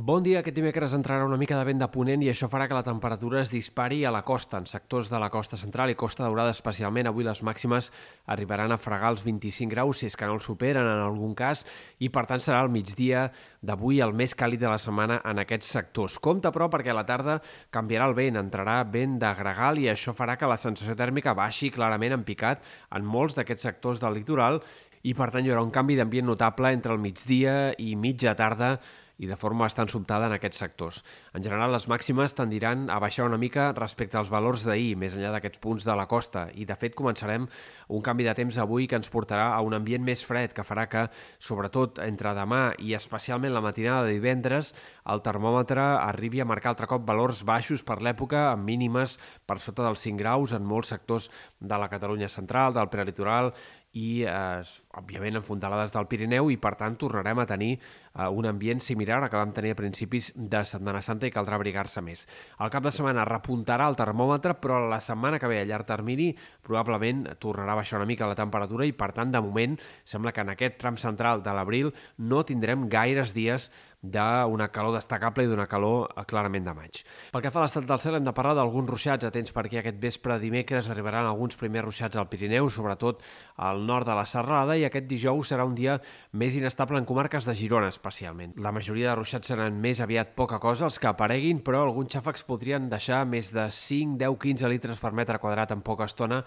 Bon dia. Aquest dimecres entrarà una mica de vent de ponent i això farà que la temperatura es dispari a la costa, en sectors de la costa central i costa daurada especialment. Avui les màximes arribaran a fregar els 25 graus, si és que no el superen en algun cas, i per tant serà el migdia d'avui el més càlid de la setmana en aquests sectors. Compte, però, perquè a la tarda canviarà el vent, entrarà vent de gregal i això farà que la sensació tèrmica baixi clarament en picat en molts d'aquests sectors del litoral i per tant hi haurà un canvi d'ambient notable entre el migdia i mitja tarda i de forma bastant sobtada en aquests sectors. En general, les màximes tendiran a baixar una mica respecte als valors d'ahir, més enllà d'aquests punts de la costa, i de fet començarem un canvi de temps avui que ens portarà a un ambient més fred, que farà que, sobretot entre demà i especialment la matinada de divendres, el termòmetre arribi a marcar altre cop valors baixos per l'època, amb mínimes per sota dels 5 graus en molts sectors de la Catalunya central, del prelitoral i, eh, òbviament, en fondalades del Pirineu i, per tant, tornarem a tenir eh, un ambient similar al que vam tenir a principis de Setmana Santa i caldrà abrigar-se més. El cap de setmana repuntarà el termòmetre, però la setmana que ve a llarg termini probablement tornarà a baixar una mica la temperatura i, per tant, de moment, sembla que en aquest tram central de l'abril no tindrem gaires dies d'una calor destacable i d'una calor eh, clarament de maig. Pel que fa a l'estat del cel, hem de parlar d'alguns ruixats. Atents perquè aquest vespre dimecres arribaran alguns primers ruixats al Pirineu, sobretot al nord de la Serrada, i aquest dijous serà un dia més inestable en comarques de Girona, especialment. La majoria de ruixats seran més aviat poca cosa, els que apareguin, però alguns xàfecs podrien deixar més de 5, 10, 15 litres per metre quadrat en poca estona,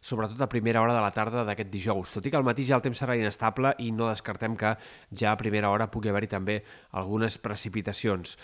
sobretot a primera hora de la tarda d'aquest dijous. Tot i que al matí ja el temps serà inestable i no descartem que ja a primera hora pugui haver-hi també algunes precipitacions.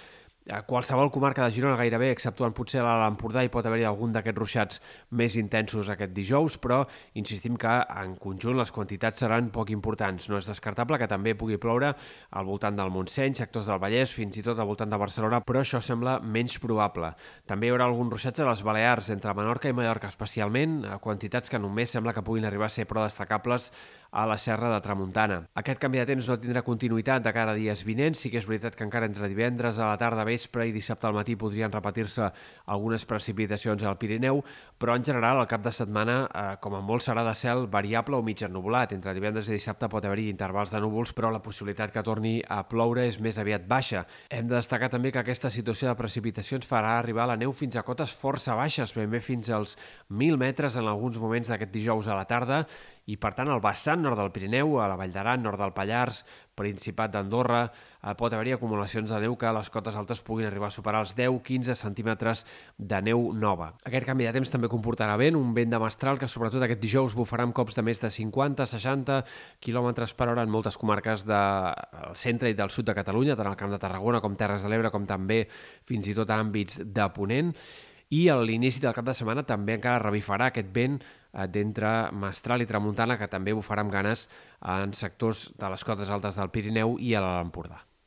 A qualsevol comarca de Girona gairebé, exceptuant potser l'Alt Empordà, hi pot haver-hi algun d'aquests ruixats més intensos aquest dijous, però insistim que en conjunt les quantitats seran poc importants. No és descartable que també pugui ploure al voltant del Montseny, sectors del Vallès, fins i tot al voltant de Barcelona, però això sembla menys probable. També hi haurà algun ruixats a les Balears, entre Menorca i Mallorca especialment, a quantitats que només sembla que puguin arribar a ser prou destacables a la Serra de Tramuntana. Aquest canvi de temps no tindrà continuïtat de cara a dies vinents, sí que és veritat que encara entre divendres a la tarda, vespre i dissabte al matí podrien repetir-se algunes precipitacions al Pirineu, però en general el cap de setmana, eh, com a molt serà de cel variable o mig ennubulat. Entre divendres i dissabte pot haver-hi intervals de núvols, però la possibilitat que torni a ploure és més aviat baixa. Hem de destacar també que aquesta situació de precipitacions farà arribar la neu fins a cotes força baixes, ben bé fins als 1.000 metres en alguns moments d'aquest dijous a la tarda, i per tant el vessant nord del Pirineu, a la Vall d'Aran, nord del Pallars, Principat d'Andorra, eh, pot haver-hi acumulacions de neu que a les cotes altes puguin arribar a superar els 10-15 centímetres de neu nova. Aquest canvi de temps també comportarà vent, un vent de mestral que sobretot aquest dijous bufarà amb cops de més de 50-60 km per hora en moltes comarques del centre i del sud de Catalunya, tant al Camp de Tarragona com Terres de l'Ebre, com també fins i tot en àmbits de Ponent i a l'inici del cap de setmana també encara revifarà aquest vent eh, d'entre Mestral i Tramuntana que també bufarà amb ganes en sectors de les cotes altes del Pirineu i a l'Empordà.